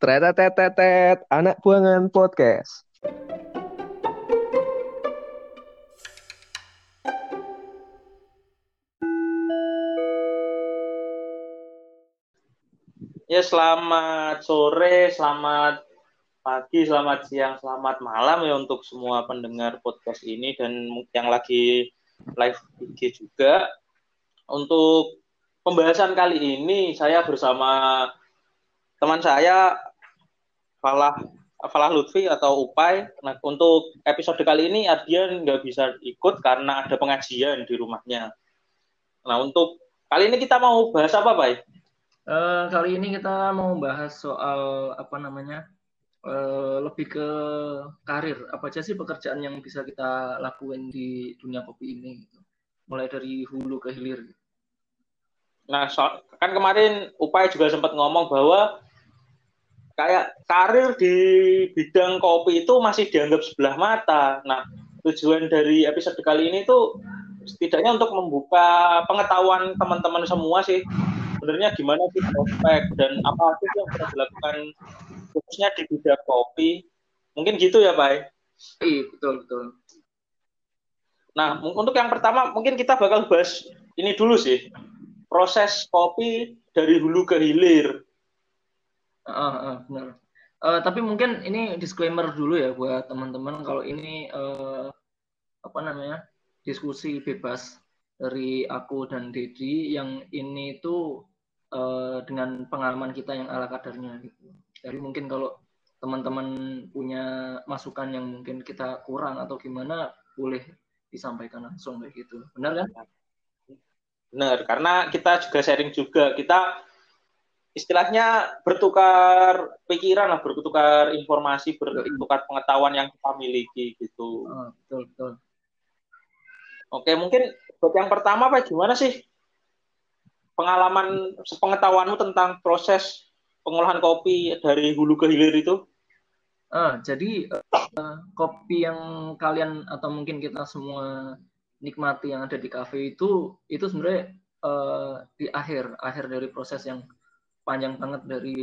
Tretetetetet, anak buangan podcast. Ya, selamat sore, selamat pagi, selamat siang, selamat malam ya untuk semua pendengar podcast ini dan yang lagi live IG juga. Untuk pembahasan kali ini saya bersama teman saya Falah Falah Lutfi atau Upai. Nah, untuk episode kali ini Ardian nggak bisa ikut karena ada pengajian di rumahnya. Nah, untuk kali ini kita mau bahas apa, Pak? Uh, kali ini kita mau bahas soal apa namanya uh, lebih ke karir apa aja sih pekerjaan yang bisa kita lakuin di dunia kopi ini gitu. mulai dari hulu ke hilir gitu. nah so, kan kemarin upaya juga sempat ngomong bahwa kayak karir di bidang kopi itu masih dianggap sebelah mata. Nah tujuan dari episode kali ini tuh setidaknya untuk membuka pengetahuan teman-teman semua sih. Sebenarnya gimana sih prospek dan apa sih yang pernah dilakukan khususnya di bidang kopi? Mungkin gitu ya Pak. Iya betul betul. Nah untuk yang pertama mungkin kita bakal bahas ini dulu sih. Proses kopi dari hulu ke hilir uh, benar uh, tapi mungkin ini disclaimer dulu ya buat teman-teman kalau ini uh, apa namanya diskusi bebas dari aku dan Dedi yang ini tuh uh, dengan pengalaman kita yang ala kadarnya gitu. Jadi mungkin kalau teman-teman punya masukan yang mungkin kita kurang atau gimana boleh disampaikan langsung kayak gitu. Benar kan? Benar, karena kita juga sharing juga. Kita istilahnya bertukar pikiran lah, bertukar informasi, bertukar pengetahuan yang kita miliki gitu. Oh, betul, betul. Oke, mungkin buat yang pertama Pak, gimana sih pengalaman pengetahuanmu tentang proses pengolahan kopi dari hulu ke hilir itu? Ah, jadi uh, kopi yang kalian atau mungkin kita semua nikmati yang ada di kafe itu itu sebenarnya uh, di akhir akhir dari proses yang panjang banget dari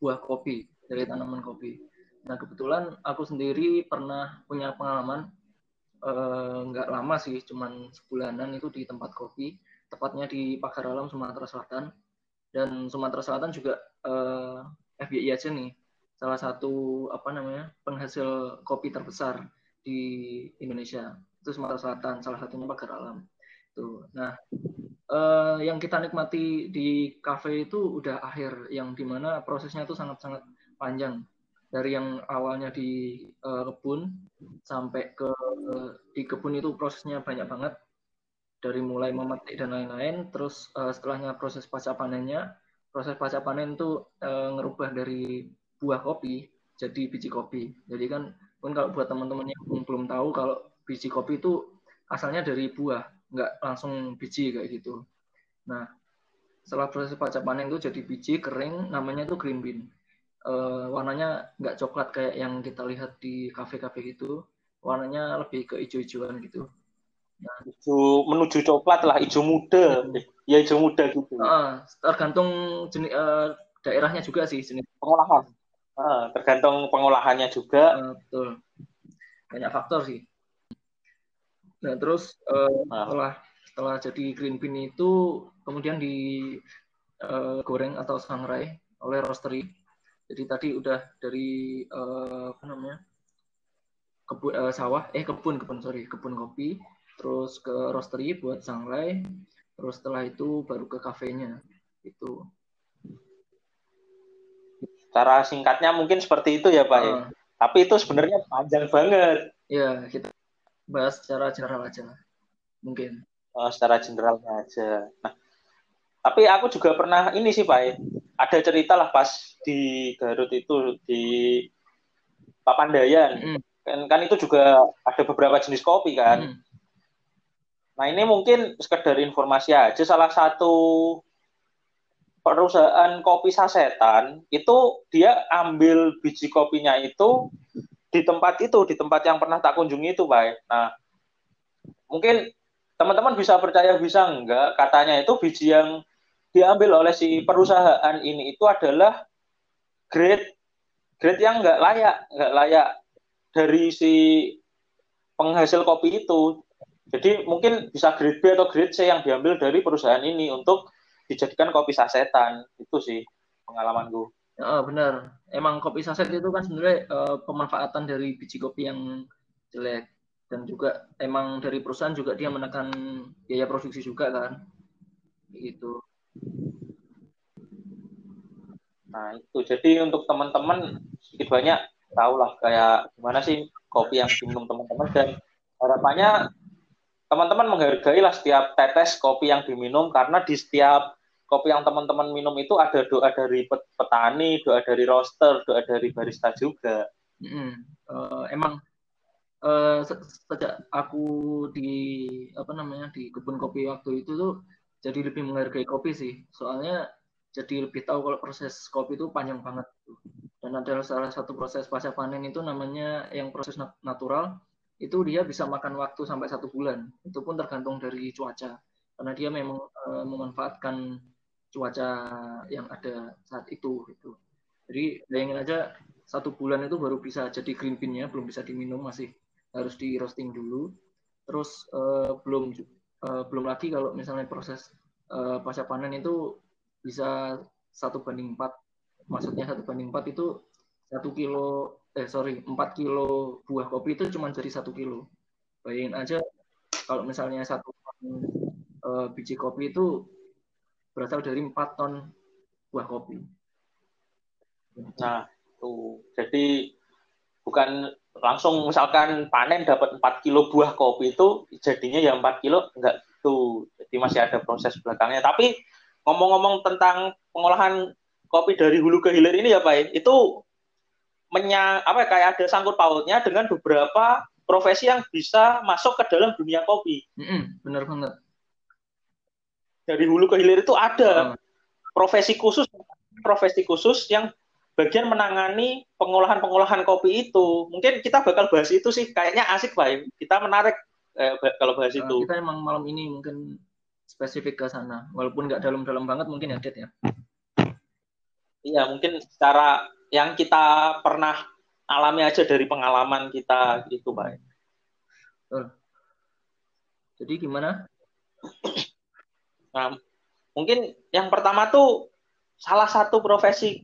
buah kopi dari tanaman kopi. Nah kebetulan aku sendiri pernah punya pengalaman nggak uh, lama sih, cuman sebulanan itu di tempat kopi tepatnya di Pagar Alam Sumatera Selatan. Dan Sumatera Selatan juga eh, FBI aja nih salah satu apa namanya penghasil kopi terbesar di Indonesia. Itu Sumatera Selatan salah satunya Pagar Alam. Tuh nah uh, yang kita nikmati di kafe itu udah akhir yang di mana prosesnya itu sangat-sangat panjang. Dari yang awalnya di uh, kebun sampai ke uh, di kebun itu prosesnya banyak banget. Dari mulai memetik dan lain-lain terus uh, setelahnya proses pasca panennya. Proses pasca panen itu uh, ngerubah dari buah kopi jadi biji kopi. Jadi kan pun kalau buat teman-teman yang belum tahu kalau biji kopi itu asalnya dari buah nggak langsung biji kayak gitu nah setelah proses pasca panen itu jadi biji kering namanya itu green bean uh, warnanya nggak coklat kayak yang kita lihat di kafe-kafe gitu warnanya lebih ke hijau-hijauan gitu Nah, hijau menuju coklat lah, hijau muda. Ya hijau muda gitu. Uh, tergantung jenis uh, daerahnya juga sih jenis pengolahan. Uh, tergantung pengolahannya juga. Uh, betul. Banyak faktor sih. Nah, terus uh, setelah setelah jadi green bean itu kemudian di uh, goreng atau sangrai oleh roastery. Jadi tadi udah dari uh, apa namanya? kebun uh, sawah eh kebun kebun sorry kebun kopi terus ke roastery buat sangrai, terus setelah itu baru ke kafenya. Itu. Cara singkatnya mungkin seperti itu ya Pak. Uh, ya. Tapi itu sebenarnya panjang banget. Ya, kita bahas secara general aja. Mungkin. Oh, secara generalnya aja. Nah, tapi aku juga pernah ini sih Pak. Ada cerita lah pas di Garut itu di Papandayan. Mm. Kan, kan itu juga ada beberapa jenis kopi kan. Mm Nah ini mungkin sekedar informasi aja salah satu perusahaan kopi sasetan itu dia ambil biji kopinya itu di tempat itu di tempat yang pernah tak kunjungi itu baik. Nah mungkin teman-teman bisa percaya bisa enggak katanya itu biji yang diambil oleh si perusahaan ini itu adalah grade grade yang nggak layak nggak layak dari si penghasil kopi itu. Jadi mungkin bisa grade B atau grade C yang diambil dari perusahaan ini untuk dijadikan kopi sasetan. Itu sih pengalamanku Ya, benar. Emang kopi saset itu kan sebenarnya uh, pemanfaatan dari biji kopi yang jelek dan juga emang dari perusahaan juga dia menekan biaya produksi juga kan. Gitu. Nah, itu. Jadi untuk teman-teman sedikit banyak tahu lah kayak gimana sih kopi yang diminum teman-teman dan harapannya teman-teman menghargai lah setiap tetes kopi yang diminum karena di setiap kopi yang teman-teman minum itu ada doa dari petani, doa dari roaster, doa dari barista juga. Mm, uh, emang uh, sejak aku di apa namanya di kebun kopi waktu itu tuh jadi lebih menghargai kopi sih. Soalnya jadi lebih tahu kalau proses kopi itu panjang banget. Dan ada salah satu proses pasca panen itu namanya yang proses natural itu dia bisa makan waktu sampai satu bulan. Itu pun tergantung dari cuaca karena dia memang uh, memanfaatkan cuaca yang ada saat itu gitu. Jadi bayangin aja satu bulan itu baru bisa jadi green bean-nya belum bisa diminum masih harus di roasting dulu. Terus uh, belum uh, belum lagi kalau misalnya proses uh, pasca panen itu bisa satu banding empat, maksudnya satu banding empat itu satu kilo eh sorry empat kilo buah kopi itu cuma jadi satu kilo. Bayangin aja kalau misalnya satu uh, biji kopi itu berasal dari 4 ton buah kopi. Nah, tuh. Jadi bukan langsung misalkan panen dapat 4 kilo buah kopi itu jadinya ya 4 kilo enggak tuh. Jadi masih ada proses belakangnya. Tapi ngomong-ngomong tentang pengolahan kopi dari hulu ke hilir ini ya Pak, itu menya apa kayak ada sangkut pautnya dengan beberapa profesi yang bisa masuk ke dalam dunia kopi. Mm -hmm, benar banget dari hulu ke hilir itu ada hmm. profesi khusus profesi khusus yang bagian menangani pengolahan-pengolahan kopi itu. Mungkin kita bakal bahas itu sih, kayaknya asik Pak. Kita menarik eh, kalau bahas itu. Kita emang malam ini mungkin spesifik ke sana, walaupun nggak dalam-dalam banget mungkin ya, Dit ya. Iya, mungkin secara yang kita pernah alami aja dari pengalaman kita gitu, Pak. Jadi gimana? Nah, mungkin yang pertama tuh salah satu profesi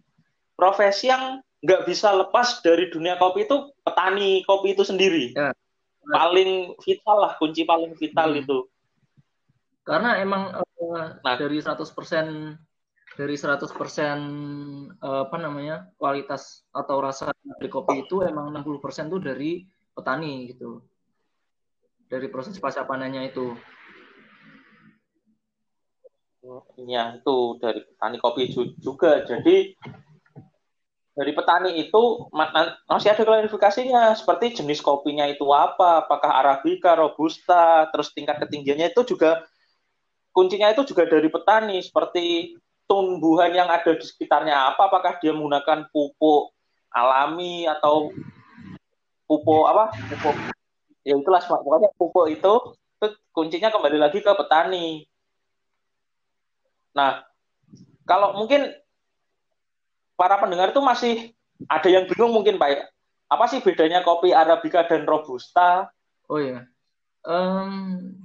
profesi yang nggak bisa lepas dari dunia kopi itu petani kopi itu sendiri. Ya. Paling vital lah, kunci paling vital hmm. itu. Karena emang uh, nah, dari 100% dari 100% uh, apa namanya? kualitas atau rasa dari kopi itu emang 60% tuh dari petani gitu. Dari proses pasca panennya itu ya itu dari petani kopi juga. Jadi dari petani itu masih ada klarifikasinya. Seperti jenis kopinya itu apa, apakah arabica, robusta, terus tingkat ketinggiannya itu juga kuncinya itu juga dari petani. Seperti tumbuhan yang ada di sekitarnya apa, apakah dia menggunakan pupuk alami atau pupuk apa pupuk ya itulah pokoknya pupuk itu itu kuncinya kembali lagi ke petani Nah, kalau mungkin para pendengar itu masih ada yang bingung mungkin Pak. Apa sih bedanya kopi Arabica dan Robusta? Oh ya. Um,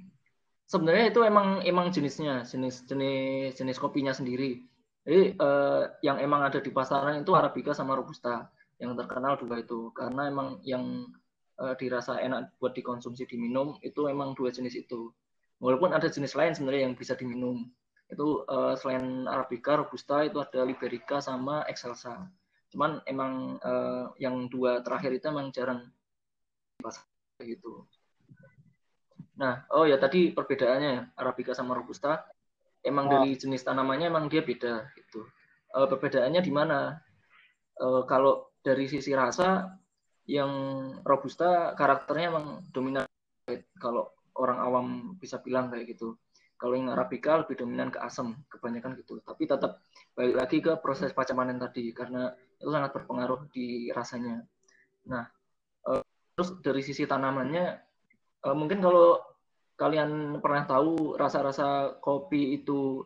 sebenarnya itu emang emang jenisnya, jenis jenis jenis kopinya sendiri. Jadi uh, yang emang ada di pasaran itu Arabica sama Robusta. Yang terkenal dua itu karena emang yang uh, dirasa enak buat dikonsumsi diminum itu emang dua jenis itu. Walaupun ada jenis lain sebenarnya yang bisa diminum itu uh, selain Arabica, Robusta itu ada Liberica sama Excelsa. Cuman emang uh, yang dua terakhir itu emang jarang pas gitu. Nah, oh ya tadi perbedaannya Arabica sama Robusta emang oh. dari jenis tanamannya emang dia beda gitu. Uh, perbedaannya di mana? Uh, kalau dari sisi rasa yang Robusta karakternya emang dominan kalau orang awam bisa bilang kayak gitu. Kalau yang Arabica lebih dominan ke asam, kebanyakan gitu. Tapi tetap balik lagi ke proses pacaman tadi karena itu sangat berpengaruh di rasanya. Nah, uh, terus dari sisi tanamannya, uh, mungkin kalau kalian pernah tahu rasa-rasa kopi itu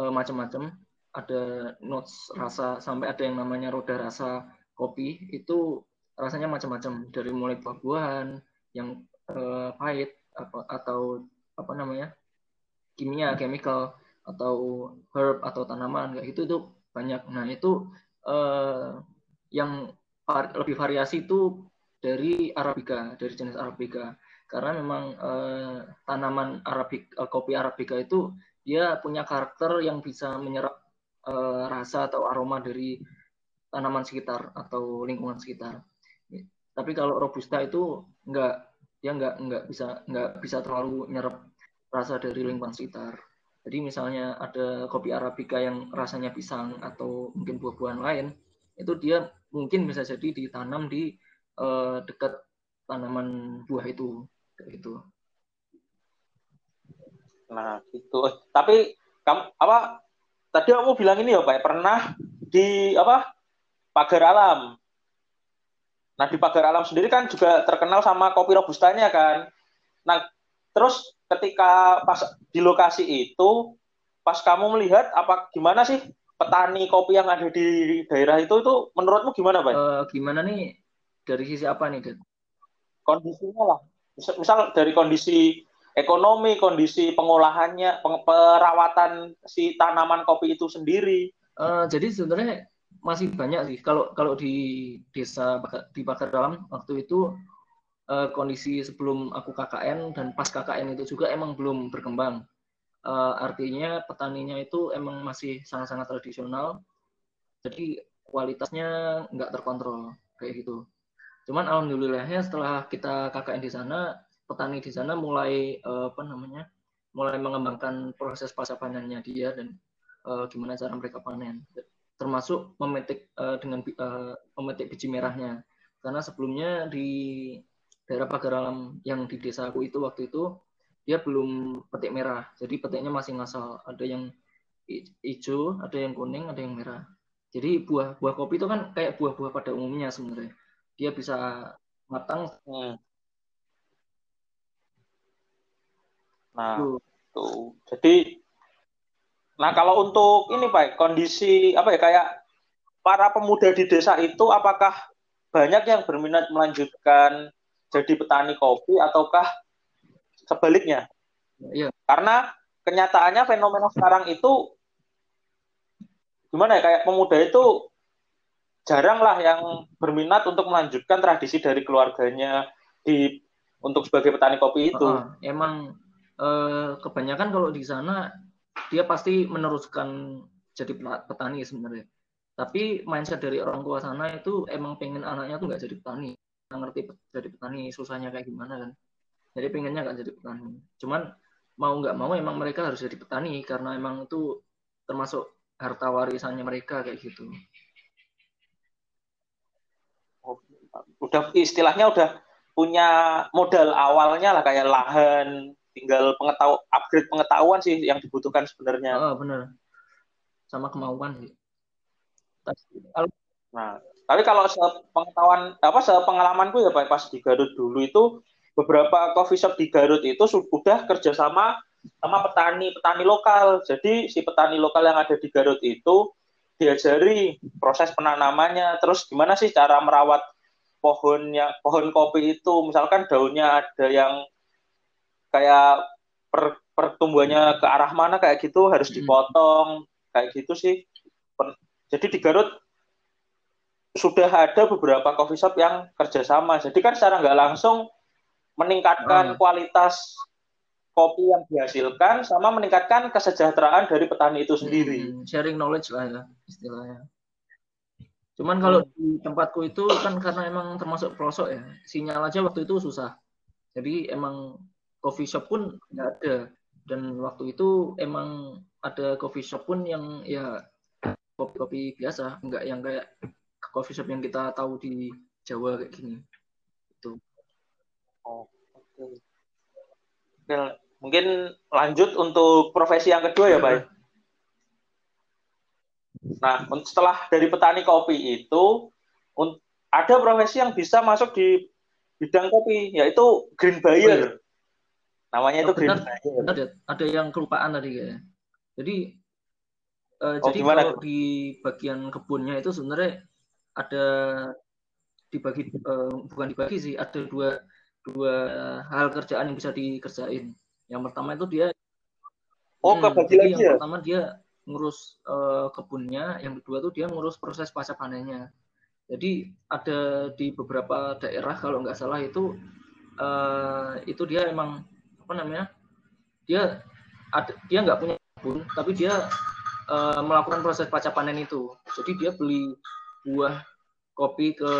uh, macam-macam, ada notes rasa sampai ada yang namanya roda rasa kopi itu rasanya macam-macam dari mulai buah-buahan yang pahit atau apa namanya kimia chemical atau herb atau tanaman kayak itu itu banyak nah itu uh, yang lebih variasi itu dari arabica dari jenis arabica karena memang uh, tanaman arabik uh, kopi arabica itu dia punya karakter yang bisa menyerap uh, rasa atau aroma dari tanaman sekitar atau lingkungan sekitar. Tapi kalau robusta itu enggak dia enggak enggak bisa enggak bisa terlalu nyerap rasa dari lingkungan sekitar. Jadi misalnya ada kopi arabica yang rasanya pisang atau mungkin buah-buahan lain, itu dia mungkin bisa jadi ditanam di uh, dekat tanaman buah itu, kayak gitu. Nah, gitu. Tapi kamu apa tadi kamu bilang ini ya Pak, pernah di apa pagar alam. Nah di pagar alam sendiri kan juga terkenal sama kopi robustanya kan. Nah terus ketika pas di lokasi itu, pas kamu melihat apa gimana sih petani kopi yang ada di daerah itu itu menurutmu gimana Pak? Uh, gimana nih dari sisi apa nih Dad? Kondisinya lah. Misal, misal dari kondisi ekonomi, kondisi pengolahannya, perawatan si tanaman kopi itu sendiri. Uh, jadi sebenarnya masih banyak sih. Kalau kalau di desa di Pagar Dalam waktu itu uh, kondisi sebelum aku KKN dan pas KKN itu juga emang belum berkembang. Uh, artinya petaninya itu emang masih sangat-sangat tradisional. Jadi kualitasnya nggak terkontrol kayak gitu. Cuman alhamdulillahnya setelah kita KKN di sana petani di sana mulai uh, apa namanya mulai mengembangkan proses pasca panennya dia dan uh, gimana cara mereka panen termasuk memetik uh, dengan uh, memetik biji merahnya karena sebelumnya di daerah pagar alam yang di desa aku itu waktu itu dia belum petik merah. Jadi petiknya masih ngasal. Ada yang hijau ada yang kuning ada yang merah. Jadi buah buah kopi itu kan kayak buah-buah pada umumnya sebenarnya. Dia bisa matang. Hmm. Nah, tuh. Jadi Nah, kalau untuk ini Pak, kondisi apa ya kayak para pemuda di desa itu apakah banyak yang berminat melanjutkan jadi petani kopi ataukah sebaliknya? Iya. Karena kenyataannya fenomena sekarang itu gimana ya kayak pemuda itu jarang lah yang berminat untuk melanjutkan tradisi dari keluarganya di untuk sebagai petani kopi itu. Uh, emang eh, kebanyakan kalau di sana dia pasti meneruskan jadi petani sebenarnya. Tapi mindset dari orang tua sana itu emang pengen anaknya tuh nggak jadi petani. Ngerti jadi petani susahnya kayak gimana kan. Jadi pengennya nggak jadi petani. Cuman mau nggak mau emang mereka harus jadi petani karena emang itu termasuk harta warisannya mereka kayak gitu. Udah istilahnya udah punya modal awalnya lah kayak lahan, tinggal pengetahuan upgrade pengetahuan sih yang dibutuhkan sebenarnya. Oh, benar. Sama kemauan sih. Nah, tapi kalau pengetahuan apa pengalamanku ya Pak pas di Garut dulu itu beberapa coffee shop di Garut itu sudah kerjasama sama petani petani lokal. Jadi si petani lokal yang ada di Garut itu diajari proses penanamannya, terus gimana sih cara merawat pohonnya pohon kopi itu, misalkan daunnya ada yang kayak per, pertumbuhannya ke arah mana kayak gitu harus hmm. dipotong kayak gitu sih. Jadi di Garut sudah ada beberapa coffee shop yang kerjasama. Jadi kan secara nggak langsung meningkatkan hmm. kualitas kopi yang dihasilkan sama meningkatkan kesejahteraan dari petani itu sendiri. Hmm, sharing knowledge lah ya istilahnya. Cuman kalau hmm. di tempatku itu kan karena emang termasuk pelosok ya, sinyal aja waktu itu susah. Jadi emang coffee shop pun nggak ada dan waktu itu emang ada coffee shop pun yang ya kopi-kopi biasa nggak yang kayak coffee shop yang kita tahu di Jawa kayak gini. Itu. Oh, oke. Okay. mungkin lanjut untuk profesi yang kedua ya Pak nah setelah dari petani kopi itu ada profesi yang bisa masuk di bidang kopi yaitu green buyer. Oh, iya. Namanya itu oh, benar, benar, ada yang kelupaan tadi ya. Jadi Uh, Oh, jadi gimana kalau di bagian kebunnya itu sebenarnya ada dibagi eh, bukan dibagi sih, ada dua dua hal kerjaan yang bisa dikerjain. Yang pertama itu dia Oh, hmm, kebagi lagi yang ya? pertama dia ngurus eh, kebunnya, yang kedua tuh dia ngurus proses pasca panennya. Jadi ada di beberapa daerah kalau nggak salah itu eh, itu dia emang apa namanya? Dia ada dia nggak punya kebun, tapi dia eh, melakukan proses pasca panen itu. Jadi dia beli buah kopi ke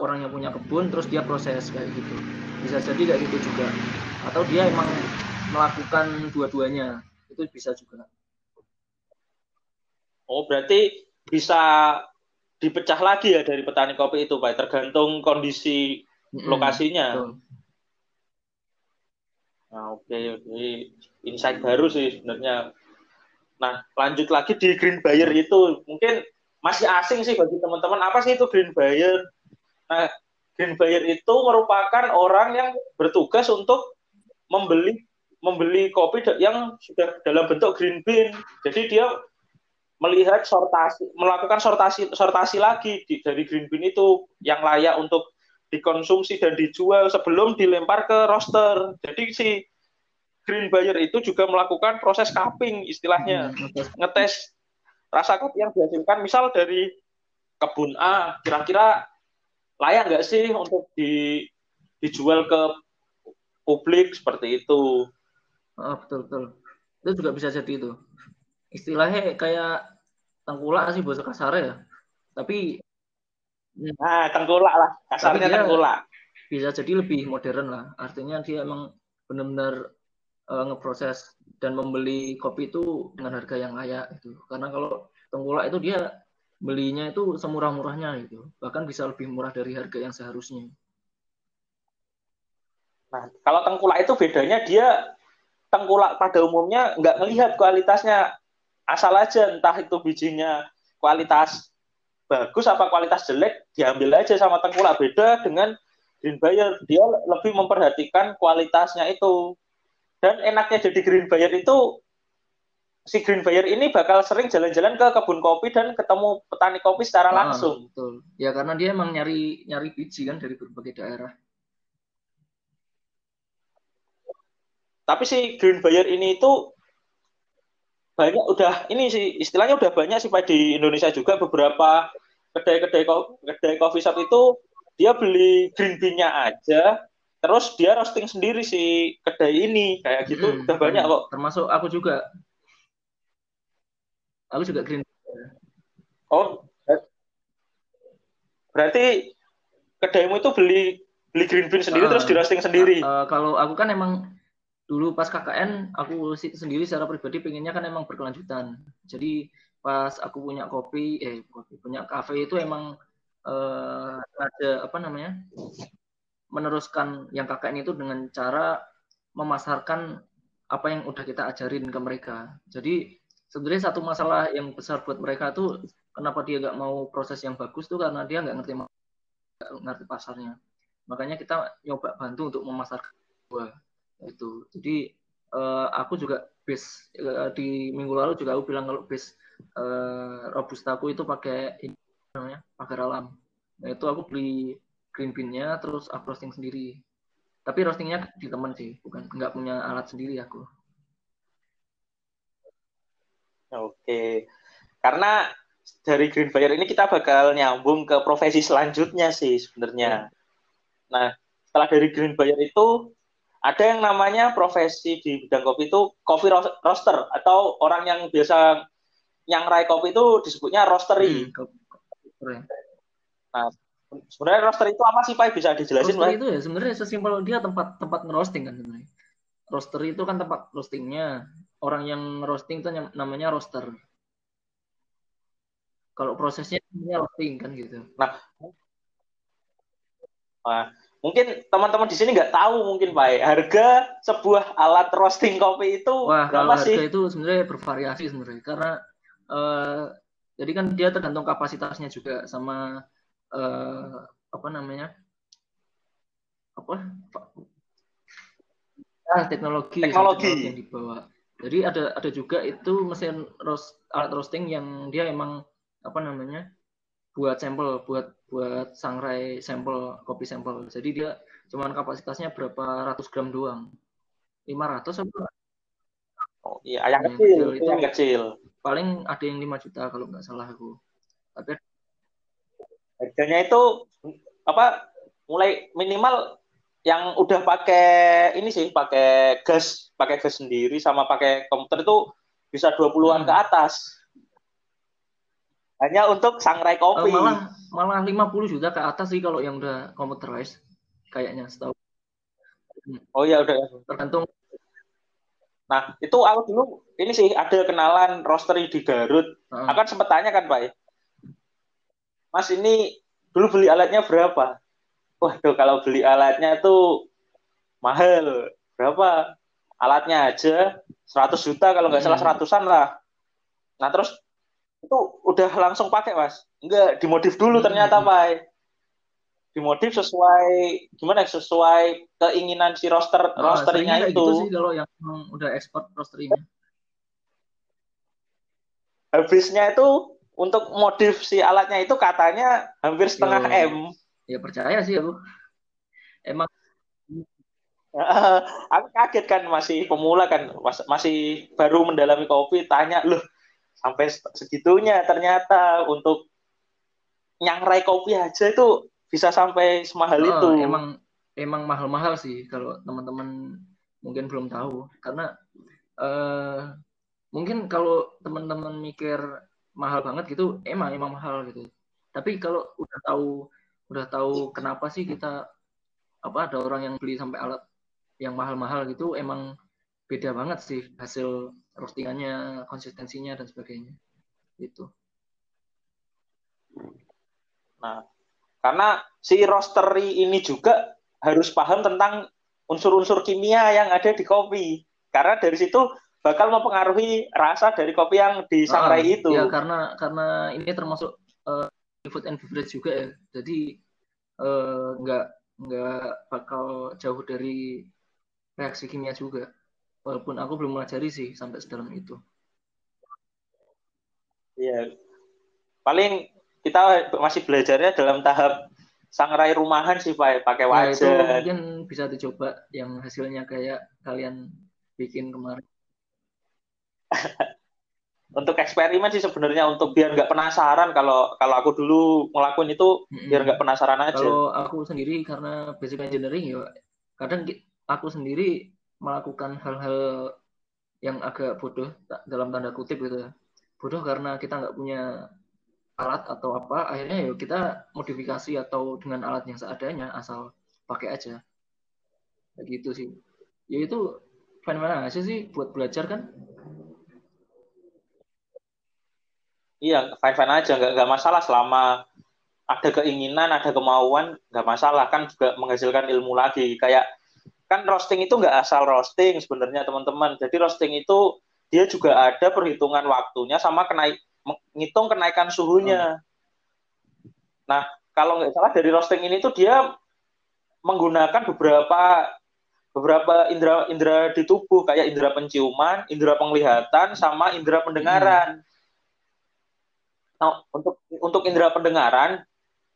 orang yang punya kebun, terus dia proses kayak gitu. Bisa jadi kayak gitu juga. Atau dia emang melakukan dua-duanya, itu bisa juga. Oh, berarti bisa dipecah lagi ya dari petani kopi itu, Pak, tergantung kondisi lokasinya. betul. Nah, oke, oke. Insight baru sih sebenarnya. Nah, lanjut lagi di green buyer itu. Mungkin masih asing sih bagi teman-teman. Apa sih itu green buyer? Nah, green buyer itu merupakan orang yang bertugas untuk membeli membeli kopi yang sudah dalam bentuk green bean. Jadi dia melihat sortasi, melakukan sortasi sortasi lagi di- dari green bean itu yang layak untuk dikonsumsi dan dijual sebelum dilempar ke roaster. Jadi si green buyer itu juga melakukan proses cupping istilahnya, Hmm, ngetes rasa kopi yang dihasilkan misal dari kebun A kira-kira layak nggak sih untuk di, dijual ke publik seperti itu. Ah, betul betul. Itu juga bisa jadi itu. Istilahnya kayak tengkulak sih bahasa kasar ya. Tapi hmm, Nah, tengkulak lah, kasarnya tengkulak. bisa jadi lebih modern lah. Artinya dia emang benar-benar eh, ngeproses dan membeli kopi itu dengan harga yang layak gitu. Karena kalau tengkulak itu dia belinya itu semurah-murahnya gitu. Bahkan bisa lebih murah dari harga yang seharusnya. Nah, kalau tengkulak itu bedanya dia tengkulak pada umumnya nggak melihat kualitasnya asal aja entah itu bijinya kualitas bagus apa kualitas jelek diambil aja sama tengkulak beda dengan green buyer dia lebih memperhatikan kualitasnya itu dan enaknya jadi green buyer itu si green buyer ini bakal sering jalan-jalan ke kebun kopi dan ketemu petani kopi secara Ah, langsung betul. Ya karena dia emang nyari nyari biji kan dari berbagai daerah. tapi si green buyer ini itu banyak udah ini sih istilahnya udah banyak sih Pak di Indonesia juga beberapa kedai-kedai kedai coffee shop itu dia beli green bean-nya aja terus dia roasting sendiri si kedai ini kayak gitu Mm-mm, udah banyak kok Termasuk aku juga. Aku juga green. oh ber- berarti kedaimu itu beli beli green bean sendiri Ah, terus di roasting sendiri Eh, kalau aku kan emang dulu pas KKN aku sendiri secara pribadi pengennya kan emang berkelanjutan. Jadi pas aku punya kopi, eh kopi punya kafe itu emang eh, ada apa namanya meneruskan yang KKN itu dengan cara memasarkan apa yang udah kita ajarin ke mereka. Jadi sebenarnya satu masalah yang besar buat mereka tuh kenapa dia nggak mau proses yang bagus tuh karena dia nggak ngerti nggak ngerti pasarnya. Makanya kita nyoba bantu untuk memasarkan buah itu. Jadi eh, aku juga base eh, di minggu lalu juga aku bilang kalau base eh, robustaku itu pakai ini namanya pagar alam. Nah itu aku beli green bean-nya terus aku roasting sendiri. Tapi roastingnya di temen sih, bukan nggak punya alat sendiri aku. Oke. Karena dari Green Buyer ini kita bakal nyambung ke profesi selanjutnya sih sebenarnya. Nah, setelah dari Green Buyer itu ada yang namanya profesi di bidang kopi itu coffee ro- roaster atau orang yang biasa nyangrai kopi itu disebutnya roastery. Hmm, keren. Sebenarnya roaster itu apa sih Pak? Bisa dijelasin Roaster Pak? itu ya sebenarnya sesimpel dia tempat tempat ngerosting kan sebenarnya. Roaster itu kan tempat roastingnya. Orang yang roasting itu namanya roaster. Kalau prosesnya namanya roasting kan gitu. Nah, mungkin teman-teman di sini nggak tahu mungkin Pak. Harga sebuah alat roasting kopi itu Wah, kalau sih? harga itu sebenarnya bervariasi sebenarnya karena eh, jadi kan dia tergantung kapasitasnya juga sama eh, apa namanya apa ah, teknologi, Teknologi. yang dibawa Jadi ada ada juga itu mesin roast, alat roasting yang dia emang apa namanya buat sampel, buat buat sangrai sampel, kopi sampel. Jadi dia cuman kapasitasnya berapa ratus gram doang. 500 apa? Oh iya, yang, yang kecil, itu yang kecil. Paling ada yang 5 juta kalau nggak salah aku. Tapi harganya itu apa mulai minimal yang udah pakai ini sih pakai gas pakai gas sendiri sama pakai komputer itu bisa 20-an hmm. ke atas. Hanya untuk sangrai kopi. uh, malah malah 50 juta ke atas sih kalau yang udah computerized kayaknya setahu oh ya udah. Tergantung. Nah itu aku dulu ini sih ada kenalan roastery di Garut. Uh. akan sempat tanya kan Pak Mas ini dulu beli alatnya berapa? Waduh kalau beli alatnya tuh mahal. Berapa? Alatnya aja 100 juta kalau nggak salah hmm. seratusan lah. Nah terus itu udah langsung pakai mas. Enggak dimodif dulu hmm. ternyata pak dimodif sesuai gimana sesuai keinginan si roster nah, rosternya itu. gitu sih kalau yang udah ekspor rosternya habisnya itu untuk modif si alatnya itu katanya hampir setengah Yo. m. Ya percaya sih aku. Emang aku kaget kan masih pemula kan masih baru mendalami kopi tanya loh sampai segitunya ternyata untuk nyangrai kopi aja itu bisa sampai semahal oh, itu. emang emang mahal-mahal sih kalau teman-teman mungkin belum tahu. Karena uh, mungkin kalau teman-teman mikir mahal banget gitu emang emang mahal gitu tapi kalau udah tahu udah tahu kenapa sih kita apa ada orang yang beli sampai alat yang mahal-mahal gitu emang beda banget sih hasil roastingannya, konsistensinya dan sebagainya. Itu. Nah, karena si roastery ini juga harus paham tentang unsur-unsur kimia yang ada di kopi. Karena dari situ bakal mempengaruhi rasa dari kopi yang disangrai ah, itu. Ya, karena karena ini termasuk uh, food and beverage juga ya. Jadi uh, nggak nggak bakal jauh dari reaksi kimia juga. Walaupun aku belum melajari sih sampai sedalam itu. Iya. Paling kita masih belajarnya dalam tahap sangrai rumahan sih Pak, pakai wajan. Ya, itu mungkin bisa dicoba yang hasilnya kayak kalian bikin kemarin. untuk eksperimen sih sebenarnya untuk biar nggak penasaran kalau kalau aku dulu ngelakuin itu mm-hmm. biar nggak penasaran aja. Kalau aku sendiri karena basic engineering ya kadang aku sendiri melakukan hal-hal yang agak bodoh dalam tanda kutip gitu. Bodoh karena kita nggak punya alat atau apa, akhirnya ya kita modifikasi atau dengan alat yang seadanya asal pakai aja. Kayak gitu sih. Ya itu aja sih buat belajar kan Iya, fine-fine aja, nggak, nggak masalah selama ada keinginan, ada kemauan, nggak masalah kan juga menghasilkan ilmu lagi. Kayak kan roasting itu nggak asal roasting sebenarnya teman-teman. Jadi roasting itu dia juga ada perhitungan waktunya sama kenaik menghitung kenaikan suhunya. Hmm. Nah, kalau nggak salah dari roasting ini tuh dia menggunakan beberapa beberapa indera indera di tubuh kayak indera penciuman, indera penglihatan, sama indera pendengaran. Hmm. Nah, untuk untuk indera pendengaran,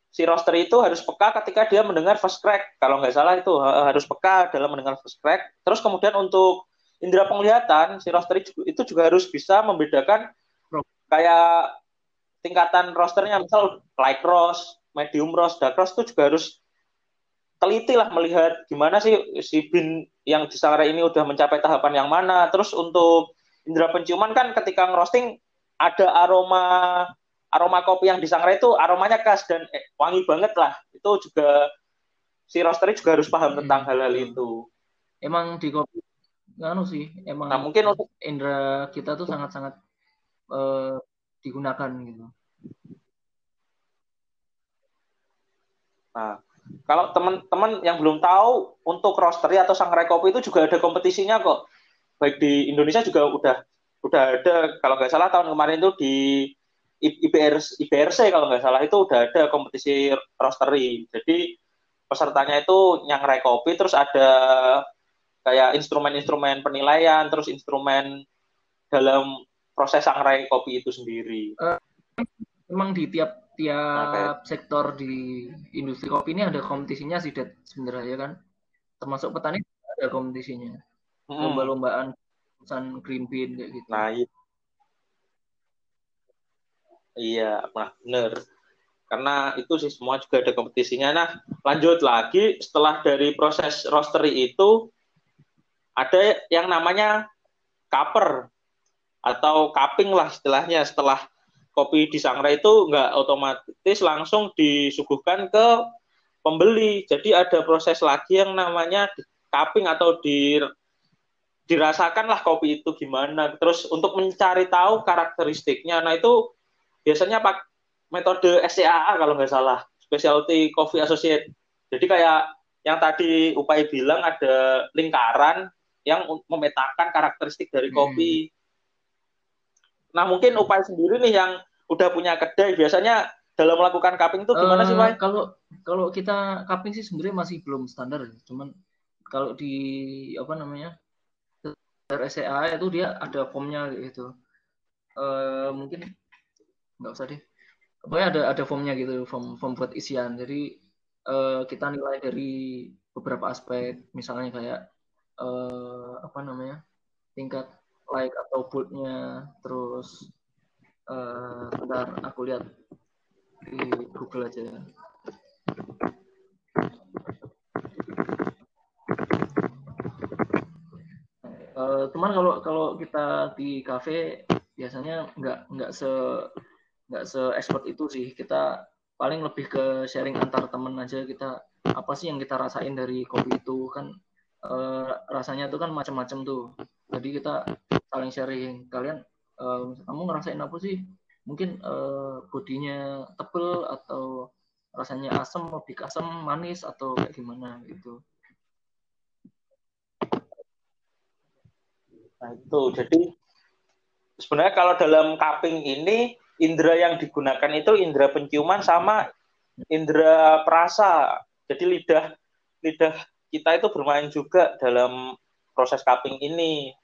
si roster itu harus peka ketika dia mendengar first crack. Kalau nggak salah itu harus peka dalam mendengar first crack. Terus kemudian untuk indera penglihatan, si roster itu juga harus bisa membedakan kayak tingkatan rosternya, misal light roast, medium roast, dark roast itu juga harus teliti lah melihat gimana sih si bin yang di Sangrai ini udah mencapai tahapan yang mana. Terus untuk indera penciuman kan ketika ngerosting ada aroma aroma kopi yang disangrai itu aromanya khas dan eh, wangi banget lah. Itu juga si roaster juga harus paham hmm. tentang hal-hal itu. Emang di kopi nganu sih, emang nah, mungkin untuk indera kita tuh sangat-sangat uh, digunakan gitu. Nah, kalau teman-teman yang belum tahu untuk roastery atau sangrai kopi itu juga ada kompetisinya kok. Baik di Indonesia juga udah udah ada kalau nggak salah tahun kemarin itu di IBRC, IBRC kalau nggak salah itu udah ada kompetisi roastery. Jadi pesertanya itu nyangrai kopi, terus ada kayak instrumen-instrumen penilaian, terus instrumen dalam proses sangrai kopi itu sendiri? Uh, memang di tiap tiap okay. sektor di industri kopi ini ada kompetisinya sih, Det, sebenarnya ya kan. Termasuk petani ada kompetisinya. Hmm. Lomba-lombaan pesan green bean kayak gitu. Nah, itu. Iya, bener. Karena itu sih semua juga ada kompetisinya. Nah, lanjut lagi setelah dari proses roastery itu ada yang namanya kaper atau cupping lah istilahnya setelah kopi di disangrai itu nggak otomatis langsung disuguhkan ke pembeli. Jadi ada proses lagi yang namanya cupping atau di dirasakan lah kopi itu gimana. Terus untuk mencari tahu karakteristiknya, nah itu biasanya pak metode SCAA kalau nggak salah, Specialty Coffee Associate. Jadi kayak yang tadi Upaya bilang ada lingkaran yang memetakan karakteristik dari hmm. kopi. Hmm Nah, mungkin Upay sendiri nih yang udah punya kedai biasanya dalam melakukan cupping itu gimana uh, sih, Pak? Eh, kalau kalau kita cupping sih sebenarnya masih belum standar ya. Cuman kalau di apa namanya? RSCA itu dia ada formnya gitu. Uh, mungkin nggak usah deh. Pokoknya ada ada formnya gitu, form form buat isian. Jadi uh, kita nilai dari beberapa aspek, misalnya kayak uh, apa namanya? tingkat like atau boldnya terus uh, bentar aku lihat di Google aja. Uh, cuman kalau kalau kita di cafe biasanya nggak nggak se nggak se expert itu sih. Kita paling lebih ke sharing antar temen aja. Kita apa sih yang kita rasain dari kopi itu? Kan uh, rasanya tuh kan macam-macam tuh. Jadi kita saling sharing. Kalian uh, kamu ngerasain apa sih? Mungkin uh, bodinya tebel atau rasanya asam lebih asam manis atau kayak gimana gitu. Nah itu. Jadi sebenarnya kalau dalam cupping ini indera yang digunakan itu indera penciuman sama indera perasa jadi lidah lidah kita itu bermain juga dalam proses cupping ini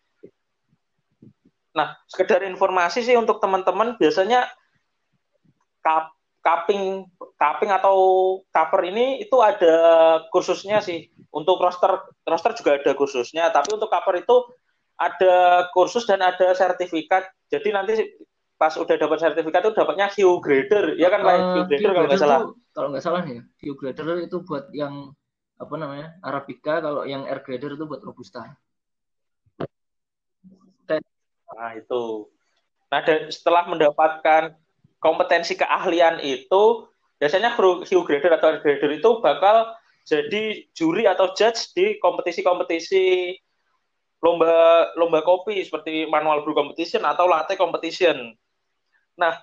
Nah, sekedar informasi sih untuk teman-teman biasanya cup, cupping cupping atau cover ini itu ada kursusnya sih. Untuk roster roster juga ada kursusnya, tapi untuk cover itu ada kursus dan ada sertifikat. Jadi nanti pas udah dapat sertifikat itu dapatnya Hue Grader, ya kan Pak? Uh, Hue Grader kalau nggak salah. Kalau nggak salah nih, Hue Grader itu buat yang apa namanya Arabica, kalau yang Air Grader itu buat Robusta. Nah, itu. Nah, dan setelah mendapatkan kompetensi keahlian itu, biasanya Hugh Grader atau Grader itu bakal jadi juri atau judge di kompetisi-kompetisi lomba lomba kopi seperti manual brew competition atau latte competition. Nah,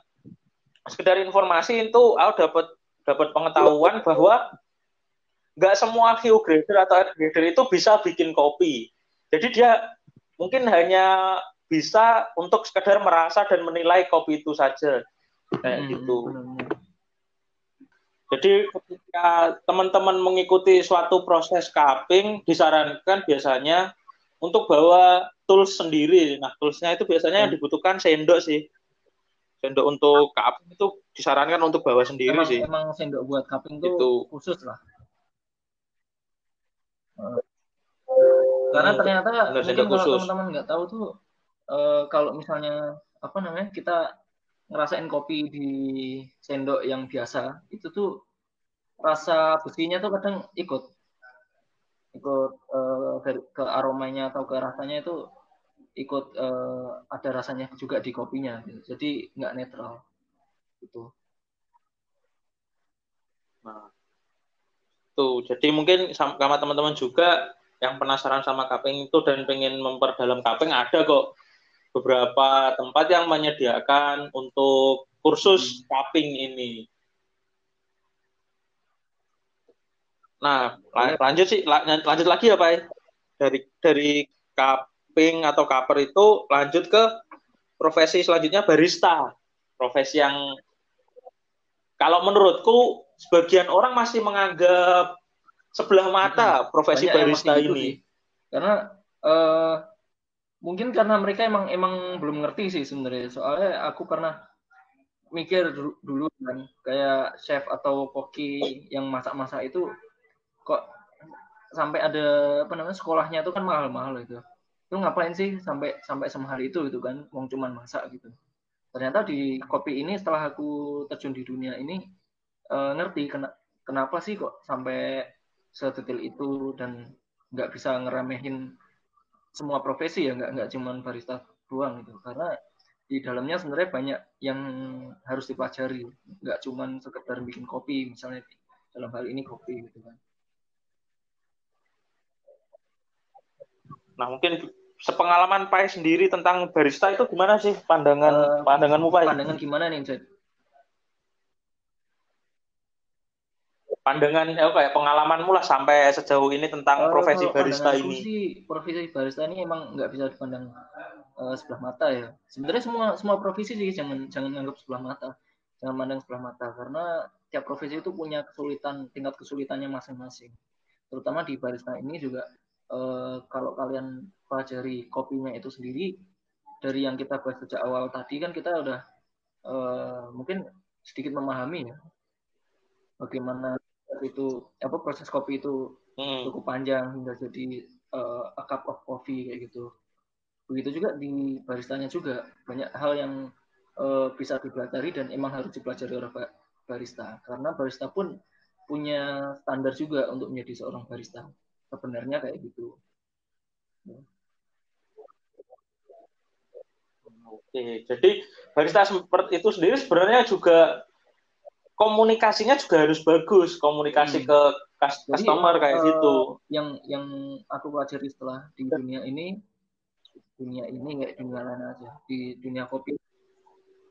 sekedar informasi itu aku dapat dapat pengetahuan bahwa nggak semua Hugh Grader atau Grader itu bisa bikin kopi. Jadi dia mungkin hanya bisa untuk sekedar merasa dan menilai kopi itu saja kayak hmm, gitu. Jadi ketika teman-teman mengikuti suatu proses cupping disarankan biasanya untuk bawa tools sendiri. Nah, toolsnya itu biasanya yang hmm. dibutuhkan sendok sih. Sendok untuk cupping itu disarankan untuk bawa sendiri emang, sih. Emang sendok buat cupping itu, itu khusus lah. Karena hmm, ternyata mungkin kalau teman-teman nggak tahu tuh uh, kalau misalnya apa namanya kita ngerasain kopi di sendok yang biasa itu tuh rasa besinya tuh kadang ikut ikut uh, ke, aromanya atau ke rasanya itu ikut uh, ada rasanya juga di kopinya gitu. jadi nggak netral itu nah tuh jadi mungkin sama teman-teman juga yang penasaran sama cupping itu dan pengen memperdalam cupping ada kok beberapa tempat yang menyediakan untuk kursus cupping ini. Nah, lanjut sih, lanjut lagi ya Pak. Dari dari cupping atau cuper itu lanjut ke profesi selanjutnya barista. Profesi yang kalau menurutku sebagian orang masih menganggap sebelah mata profesi Banyak barista ini. Karena uh, mungkin karena mereka emang emang belum ngerti sih sebenarnya soalnya aku pernah mikir dulu kan kayak chef atau koki yang masak-masak itu kok sampai ada apa namanya sekolahnya itu kan mahal-mahal itu itu ngapain sih sampai sampai semahal itu? Gitu kan wong cuman masak gitu. Ternyata di kopi ini setelah aku terjun di dunia ini uh, ngerti ken kenapa sih kok sampai sedetail itu dan nggak bisa ngeremehin semua profesi ya nggak nggak cuma barista doang gitu. Karena di dalamnya sebenarnya banyak yang harus dipelajari nggak cuma sekedar bikin kopi misalnya dalam hal ini kopi gitu kan. Nah mungkin sepengalaman Pai sendiri tentang barista itu gimana sih pandangan uh, pandanganmu Pai pandangan gimana nih Jed? pandangan ya kayak pengalamanmu lah sampai sejauh ini tentang uh, profesi barista ini. Sih, profesi barista ini emang nggak bisa dipandang uh, sebelah mata ya. Sebenarnya semua semua profesi sih jangan jangan anggap sebelah mata, jangan mandang sebelah mata karena tiap profesi itu punya kesulitan tingkat kesulitannya masing-masing. Terutama di barista ini juga uh, kalau kalian pelajari kopinya itu sendiri dari yang kita bahas sejak awal tadi kan kita udah uh, mungkin sedikit memahami ya bagaimana itu apa proses kopi itu hmm. cukup panjang hingga jadi uh, a cup of coffee kayak gitu. Begitu juga di baristanya juga banyak hal yang uh, bisa dipelajari dan emang harus dipelajari oleh barista karena barista pun punya standar juga untuk menjadi seorang barista. Sebenarnya kayak gitu. Oke, jadi barista seperti itu sendiri sebenarnya juga komunikasinya juga harus bagus komunikasi hmm. ke customer Jadi, kayak uh, gitu yang yang aku pelajari setelah di dunia ini dunia ini nggak dunia lain aja di dunia kopi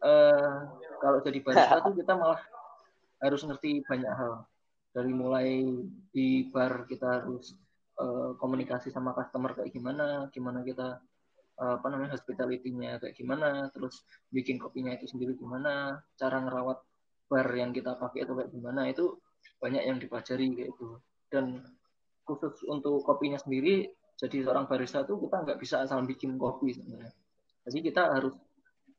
uh, kalau jadi barista tuh kita malah harus ngerti banyak hal dari mulai di bar kita harus uh, komunikasi sama customer kayak gimana gimana kita uh, apa namanya hospitality-nya kayak gimana terus bikin kopinya itu sendiri gimana cara ngerawat bar yang kita pakai itu kayak gimana itu banyak yang dipelajari kayak itu dan khusus untuk kopinya sendiri jadi seorang barista tuh kita nggak bisa asal bikin kopi sebenarnya. Jadi kita harus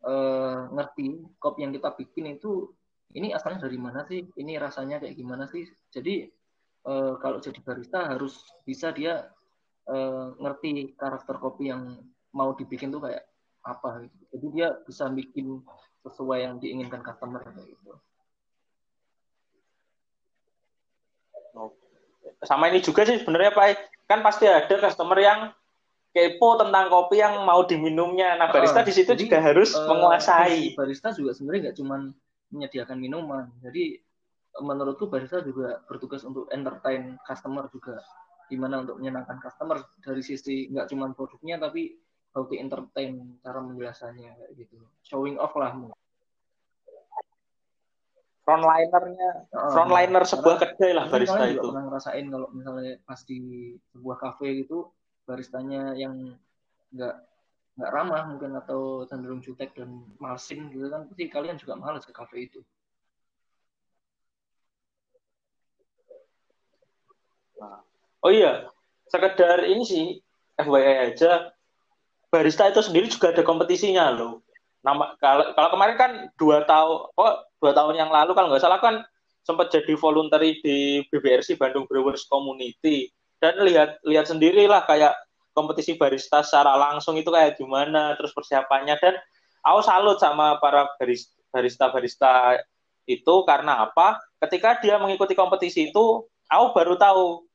uh, ngerti kopi yang kita bikin itu ini asalnya dari mana sih ini rasanya kayak gimana sih jadi uh, kalau jadi barista harus bisa dia uh, ngerti karakter kopi yang mau dibikin tuh kayak apa gitu jadi dia bisa bikin sesuai yang diinginkan customer kayak gitu sama ini juga sih sebenarnya Pak kan pasti ada customer yang kepo tentang kopi yang mau diminumnya. Nah barista uh, di situ juga harus uh, menguasai. Barista juga sebenarnya nggak cuma menyediakan minuman. Jadi menurutku barista juga bertugas untuk entertain customer juga. Gimana untuk menyenangkan customer dari sisi nggak cuma produknya tapi how to entertain cara menjelaskannya kayak gitu. Showing off lah frontlinernya oh, frontliner iya. sebuah kedai lah barista itu. Pernah ngerasain kalau misalnya pas di sebuah kafe gitu baristanya yang nggak nggak ramah mungkin atau cenderung jutek dan malsing gitu kan pasti kalian juga males ke kafe itu. Oh iya, sekedar ini sih FYI aja. Barista itu sendiri juga ada kompetisinya loh. Nama kalau kalau kemarin kan dua tahun oh dua tahun yang lalu kalau nggak salah kan sempat jadi voluntary di BBRC Bandung Brewers Community. Dan lihat lihat sendirilah kayak kompetisi barista secara langsung itu kayak gimana terus persiapannya. Dan aku salut sama para barista barista itu karena apa? Ketika dia mengikuti kompetisi itu aku baru tahu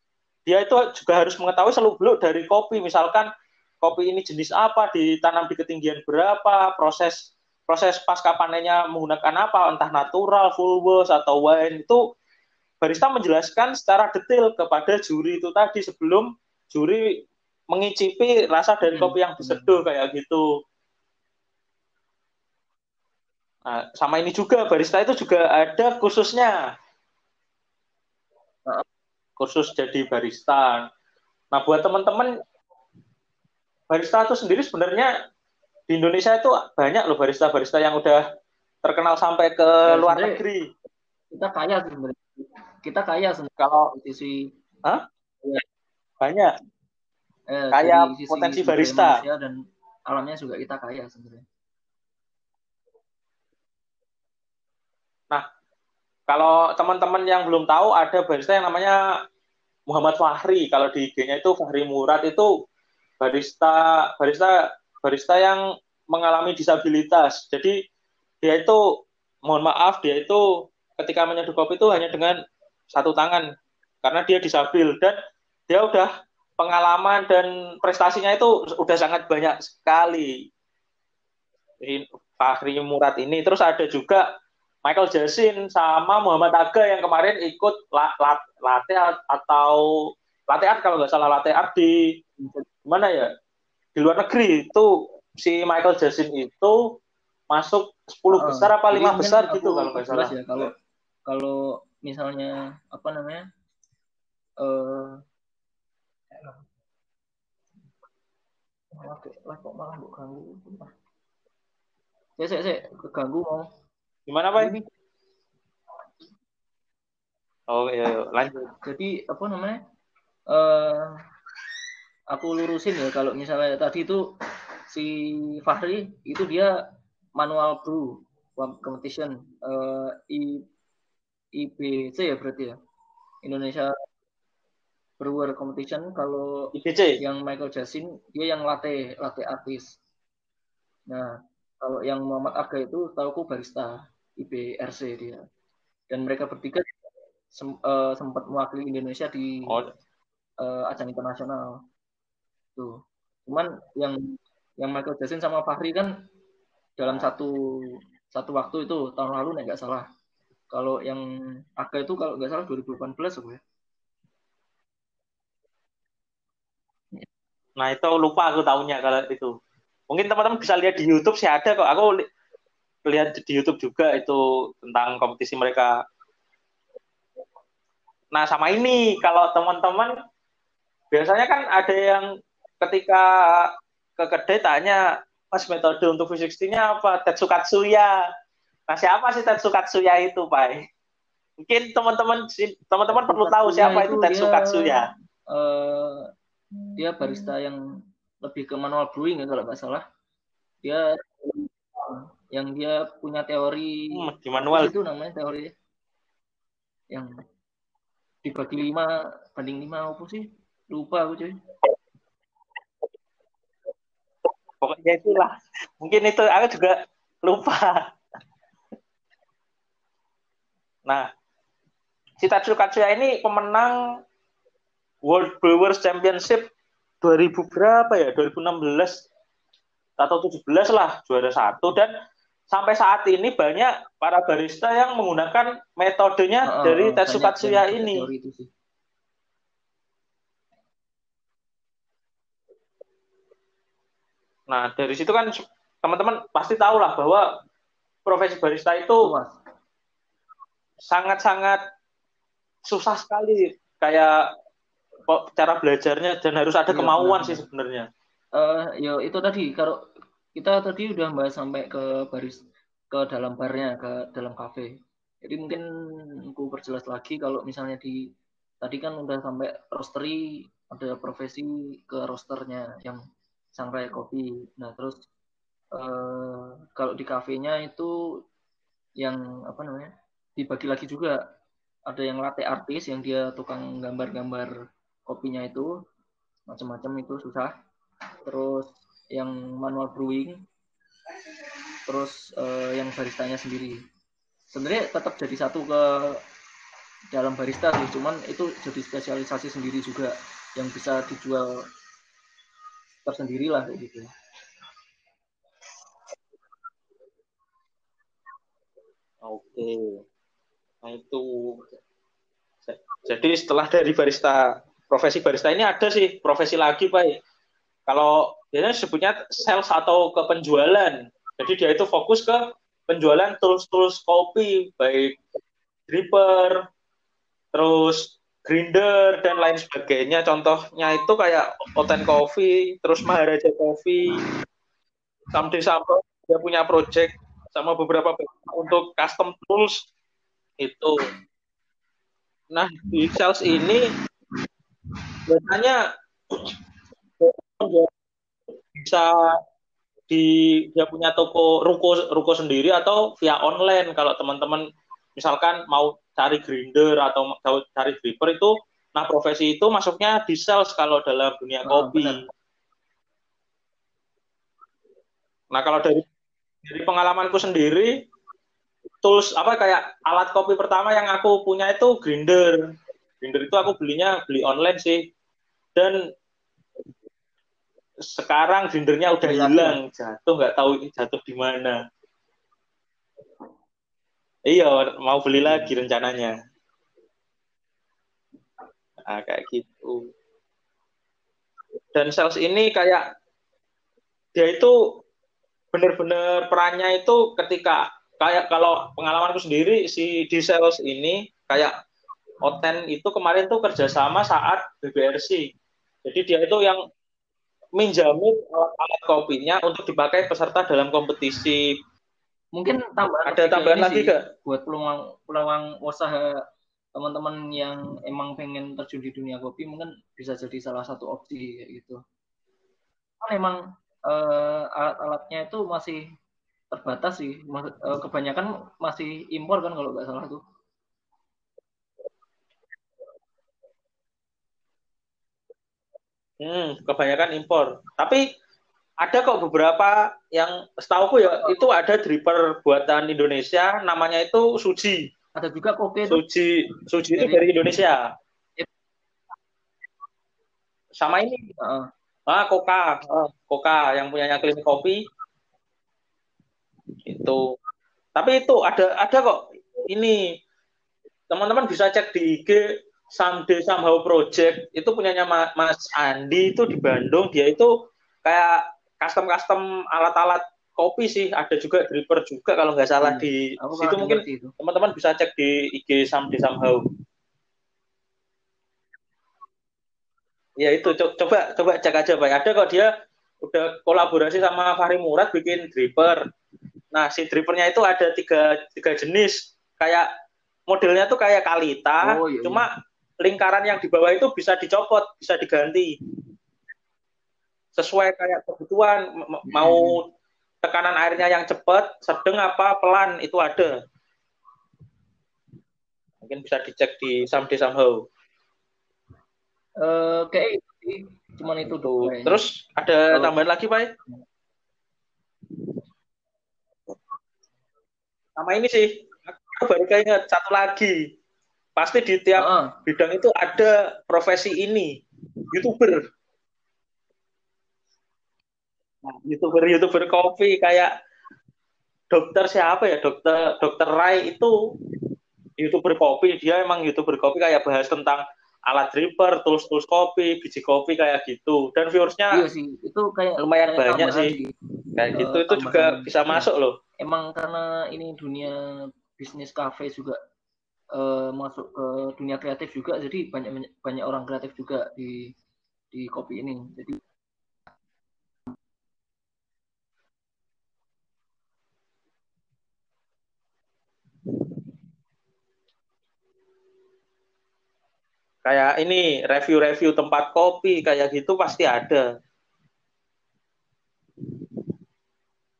dia itu juga harus mengetahui seluk beluk dari kopi. Misalkan kopi ini jenis apa, ditanam di ketinggian berapa, proses proses pasca panennya menggunakan apa, entah natural, full bos atau wine. Itu barista menjelaskan secara detail kepada juri itu tadi sebelum juri mengicipi rasa dari kopi yang diseduh kayak gitu. Nah, sama ini juga barista itu juga ada khususnya khusus jadi barista. Nah, buat teman-teman barista itu sendiri sebenarnya di Indonesia itu banyak loh barista-barista yang udah terkenal sampai ke ya, luar negeri. Kita kaya sebenarnya. Kita kaya sebenarnya. Kalau sisi Hah? Ya. Banyak. Eh, kaya potensi barista. Dan alamnya juga kita kaya sebenarnya. Nah, kalau teman-teman yang belum tahu ada barista yang namanya Muhammad Fahri. Kalau di IG-nya itu Fahri Murad itu barista barista barista yang mengalami disabilitas. Jadi dia itu mohon maaf dia itu ketika menyeduh kopi itu hanya dengan satu tangan karena dia disabil dan dia udah pengalaman dan prestasinya itu udah sangat banyak sekali. Fahri Murad ini terus ada juga Michael Jasin sama Muhammad Aga yang kemarin ikut la, la, latte atau latte art kalau nggak salah latte art di mana ya? Di luar negeri. Itu si Michael Jasin itu masuk 10 besar apa lima besar gitu kalau nggak salah. ya kalau kalau misalnya apa namanya eh malah kok malah kok ganggu saya saya keganggu mau gimana pak ini oh iya, iya. lanjut. Jadi apa namanya eh aku lurusin ya kalau misalnya tadi itu si Fahri itu dia manual brew competition uh, I, IBC ya berarti ya? Indonesia Brewer Competition kalau IBC yang Michael Jasin dia yang latte latte artis. Nah kalau yang Muhammad Aga itu tahu aku barista IBRC dia dan mereka bertiga sem, uh, sempat mewakili Indonesia di oh. uh, ajang internasional tuh cuman yang yang Michael Jackson sama Fahri kan dalam satu satu waktu itu tahun lalu nggak salah kalau yang Aga itu kalau nggak salah 2018 apa ya Nah itu lupa aku tahunya kalau itu. Mungkin teman-teman bisa lihat di YouTube sih ada kok. Aku lihat di YouTube juga itu tentang kompetisi mereka. Nah sama ini kalau teman-teman biasanya kan ada yang ketika ke kedai tanya Mas metode untuk V60-nya apa? Tetsukatsuya. Nah, siapa sih Tetsukatsuya itu, Pak? Mungkin teman-teman teman-teman perlu tahu siapa itu, itu Tetsukatsuya. uh, dia barista yang lebih ke manual brewing ya kalau nggak salah. Dia yang dia punya teori hmm, di manual. Itu namanya teori yang dibagi lima banding lima apa sih? Lupa aku cuy. Pokoknya itulah. Mungkin itu aku juga lupa. Nah si Tatsu Katsuya ini pemenang World Brewers Championship 2000 berapa ya? 2016 atau 17 lah juara satu. Dan sampai saat ini banyak para barista yang menggunakan metodenya uh, dari Tetsu Katsuya ini. Nah, dari situ kan teman-teman pasti tahu lah bahwa profesi barista itu sangat-sangat susah sekali kayak cara belajarnya dan harus ada iya, kemauan sih sebenarnya. Uh, ya itu tadi kalau kita tadi udah bahas sampai ke baris ke dalam barnya ke dalam kafe. Jadi mungkin aku perjelas lagi kalau misalnya di tadi kan udah sampai roastery ada profesi ke rosternya yang sangrai kopi. Nah, terus uh, kalau di kafenya itu yang apa namanya? dibagi lagi juga ada yang latte artis yang dia tukang gambar-gambar kopinya itu macam-macam itu susah. Terus yang manual brewing terus uh, yang baristanya sendiri. Sebenarnya tetap jadi satu ke dalam barista sih, cuman itu jadi spesialisasi sendiri juga yang bisa dijual tersendiri lah kayak gitu. Oke. Nah itu jadi setelah dari barista profesi barista ini ada sih profesi lagi Pak. Kalau biasanya sebutnya sales atau ke penjualan. Jadi dia itu fokus ke penjualan tools-tools kopi baik dripper, terus grinder dan lain sebagainya. Contohnya itu kayak Oten Coffee, terus Maharaja Coffee, Samde Sampo dia punya project sama beberapa untuk custom tools itu. Nah di sales ini biasanya bisa di dia punya toko ruko ruko sendiri atau via online kalau teman-teman misalkan mau cari grinder atau mau cari dripper itu nah profesi itu masuknya di sales kalau dalam dunia oh, kopi. Benar. Nah, kalau dari dari pengalamanku sendiri tools apa kayak alat kopi pertama yang aku punya itu grinder. Grinder itu aku belinya beli online sih. Dan sekarang grindernya udah hilang, jatuh nggak tahu jatuh di mana. Iya, mau beli lagi rencananya. Nah, kayak gitu. Dan sales ini kayak dia itu benar-benar perannya itu ketika kayak kalau pengalamanku sendiri si di sales ini kayak Oten itu kemarin tuh kerjasama saat BBRC. Jadi dia itu yang minjamin alat-alat kopinya untuk dipakai peserta dalam kompetisi. Mungkin tambahan ada tambahan lagi gak buat peluang peluang usaha teman-teman yang emang pengen terjun di dunia kopi mungkin bisa jadi salah satu opsi kayak gitu. Kan emang uh, alat-alatnya itu masih terbatas sih. Uh, kebanyakan masih impor kan kalau nggak salah tuh Hmm, kebanyakan impor. Tapi ada kok beberapa yang setahu ya itu ada dripper buatan Indonesia namanya itu Suji. Ada juga kopi. Suji, Suji itu dari Indonesia. Sama ini. Uh. Ah, Koka. Uh, Koka yang punyanya Clean Kopi. Itu. Tapi itu ada ada kok ini teman-teman bisa cek di IG Someday Somehow Project itu punyanya Mas Andi itu di Bandung. Dia itu kayak custom custom alat-alat kopi sih. Ada juga dripper juga kalau nggak salah hmm. di Aku situ mungkin teman-teman bisa cek di IG Samdi Somehow. Ya itu. Coba coba cek aja pak. Ada kok dia udah kolaborasi sama Fahri Murad bikin dripper. Nah si drippernya itu ada tiga tiga jenis. Kayak modelnya tuh kayak kalita oh, iya, iya. cuma lingkaran yang di bawah itu bisa dicopot bisa diganti sesuai kayak kebutuhan mau tekanan airnya yang cepat, sedang apa pelan itu ada. Mungkin bisa dicek di Samdi Somehow. Uh, kayak itu cuman itu tuh. Terus ada Kalau... tambahan lagi, Pak? Sama ini sih, aku baru ingat satu lagi. Pasti di tiap uh. bidang itu ada profesi ini, youtuber. Youtuber youtuber kopi kayak dokter siapa ya? Dokter dokter Rai itu youtuber kopi. Dia emang youtuber kopi kayak bahas tentang alat dripper, tools tools kopi, biji kopi kayak gitu. Dan viewersnya iya sih itu kayak lumayan kayak banyak sih. kayak uh, gitu itu juga bisa masuk loh. Emang karena ini dunia bisnis kafe juga uh, masuk ke dunia kreatif juga jadi banyak banyak orang kreatif juga di di kopi ini jadi Kayak ini review-review tempat kopi kayak gitu pasti ada.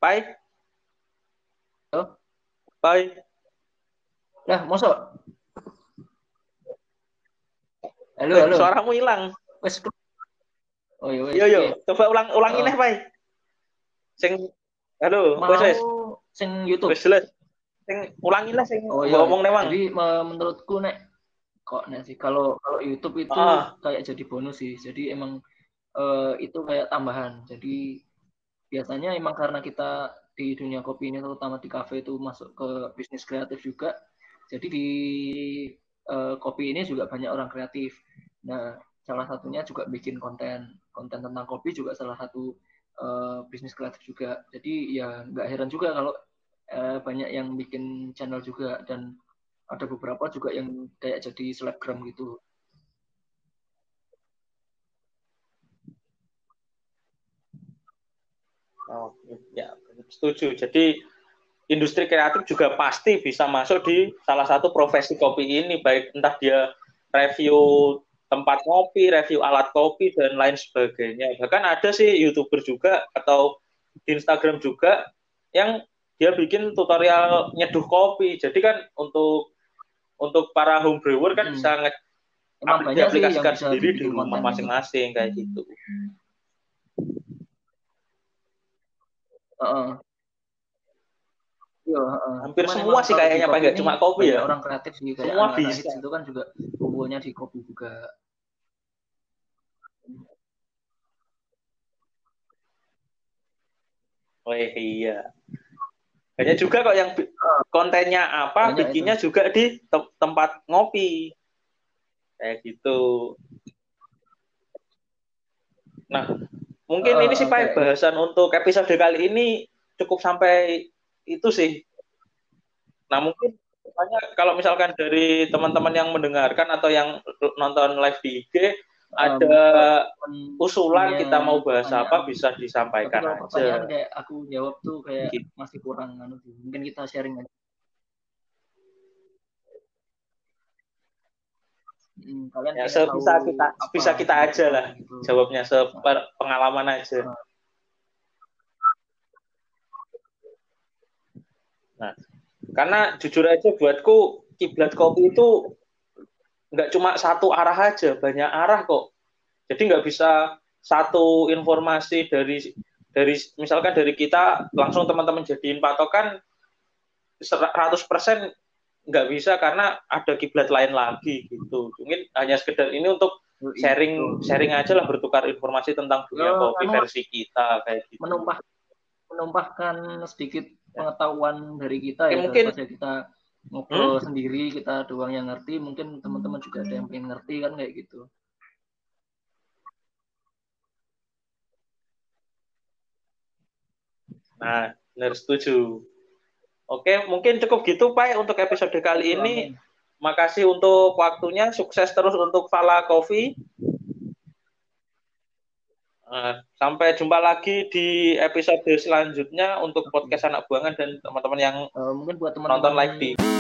Baik. Halo? Baik. Nah, masuk. Halo, halo. Suaramu hilang. Wes. Oh iya, Yo yo, coba ulang ulangi oh. nih, Pak. Sing Halo, wes wes. Sing YouTube. Wes jelas. Sing ulangi lah sing oh, iya. ngomong nih, Jadi menurutku nek kok nih sih kalau kalau YouTube itu ah. kayak jadi bonus sih jadi emang uh, itu kayak tambahan jadi biasanya emang karena kita di dunia kopi ini terutama di kafe itu masuk ke bisnis kreatif juga jadi di uh, kopi ini juga banyak orang kreatif. Nah salah satunya juga bikin konten. Konten tentang kopi juga salah satu uh, bisnis kreatif juga. Jadi ya nggak heran juga kalau uh, banyak yang bikin channel juga. Dan ada beberapa juga yang kayak jadi selebgram gitu. Oh, ya, setuju. Jadi industri kreatif juga pasti bisa masuk di salah satu profesi kopi ini, baik entah dia review tempat kopi, review alat kopi dan lain sebagainya. Bahkan ada sih youtuber juga atau di Instagram juga yang dia bikin tutorial nyeduh kopi. Jadi kan untuk untuk para home brewer kan Hmm. bisa nge Emang apli- banyak sih yang diaplikasikan sendiri di rumah konten. masing-masing kayak gitu. Heeh. Iya. Hampir Cuman semua sih kayaknya, Pak, kopi nggak ini cuma kopi ya. Orang kreatif sih kayak Semua bisa. itu kan juga kumpulnya di kopi juga. Oh iya. Banyak juga kok yang kontennya apa, Banyak bikinnya juga di te- tempat ngopi. Kayak gitu. Nah, mungkin Eh, ini sih Pak oke. bahasan untuk episode kali ini cukup sampai itu sih. Nah, mungkin makanya kalau misalkan dari teman-teman yang mendengarkan atau yang nonton live di IG ada Temen usulan punya kita mau bahas pertanyaan. apa bisa disampaikan pertanyaan aja. kayak aku jawab tuh kayak Gitu. masih kurang anu. Mungkin kita sharing aja. Hmm, kalian Ya, sebisa tahu kita apa bisa kita aja lah gitu. jawabnya sepengalaman aja. Nah, karena jujur aja buatku kiblat kopi itu nggak cuma satu arah aja, banyak arah kok. Jadi nggak bisa satu informasi dari dari misalkan dari kita langsung teman-teman jadiin patokan 100% nggak bisa karena ada kiblat lain lagi gitu. Mungkin hanya sekedar ini untuk sharing sharing aja lah bertukar informasi tentang dunia Ya, kopi versi kita kayak gitu. menumpah menumpahkan sedikit pengetahuan dari kita Oke, ya mungkin- kita ngobrol sendiri kita doang yang ngerti mungkin teman-teman juga ada yang pengen ngerti kan kayak gitu Nah, benar setuju. Oke, mungkin cukup gitu Pak untuk episode kali ini. Makasih untuk waktunya, sukses terus untuk Fala Coffee. Eh, sampai jumpa lagi di episode selanjutnya untuk podcast anak buangan dan teman-teman yang Eh, mungkin buat teman-teman nonton live di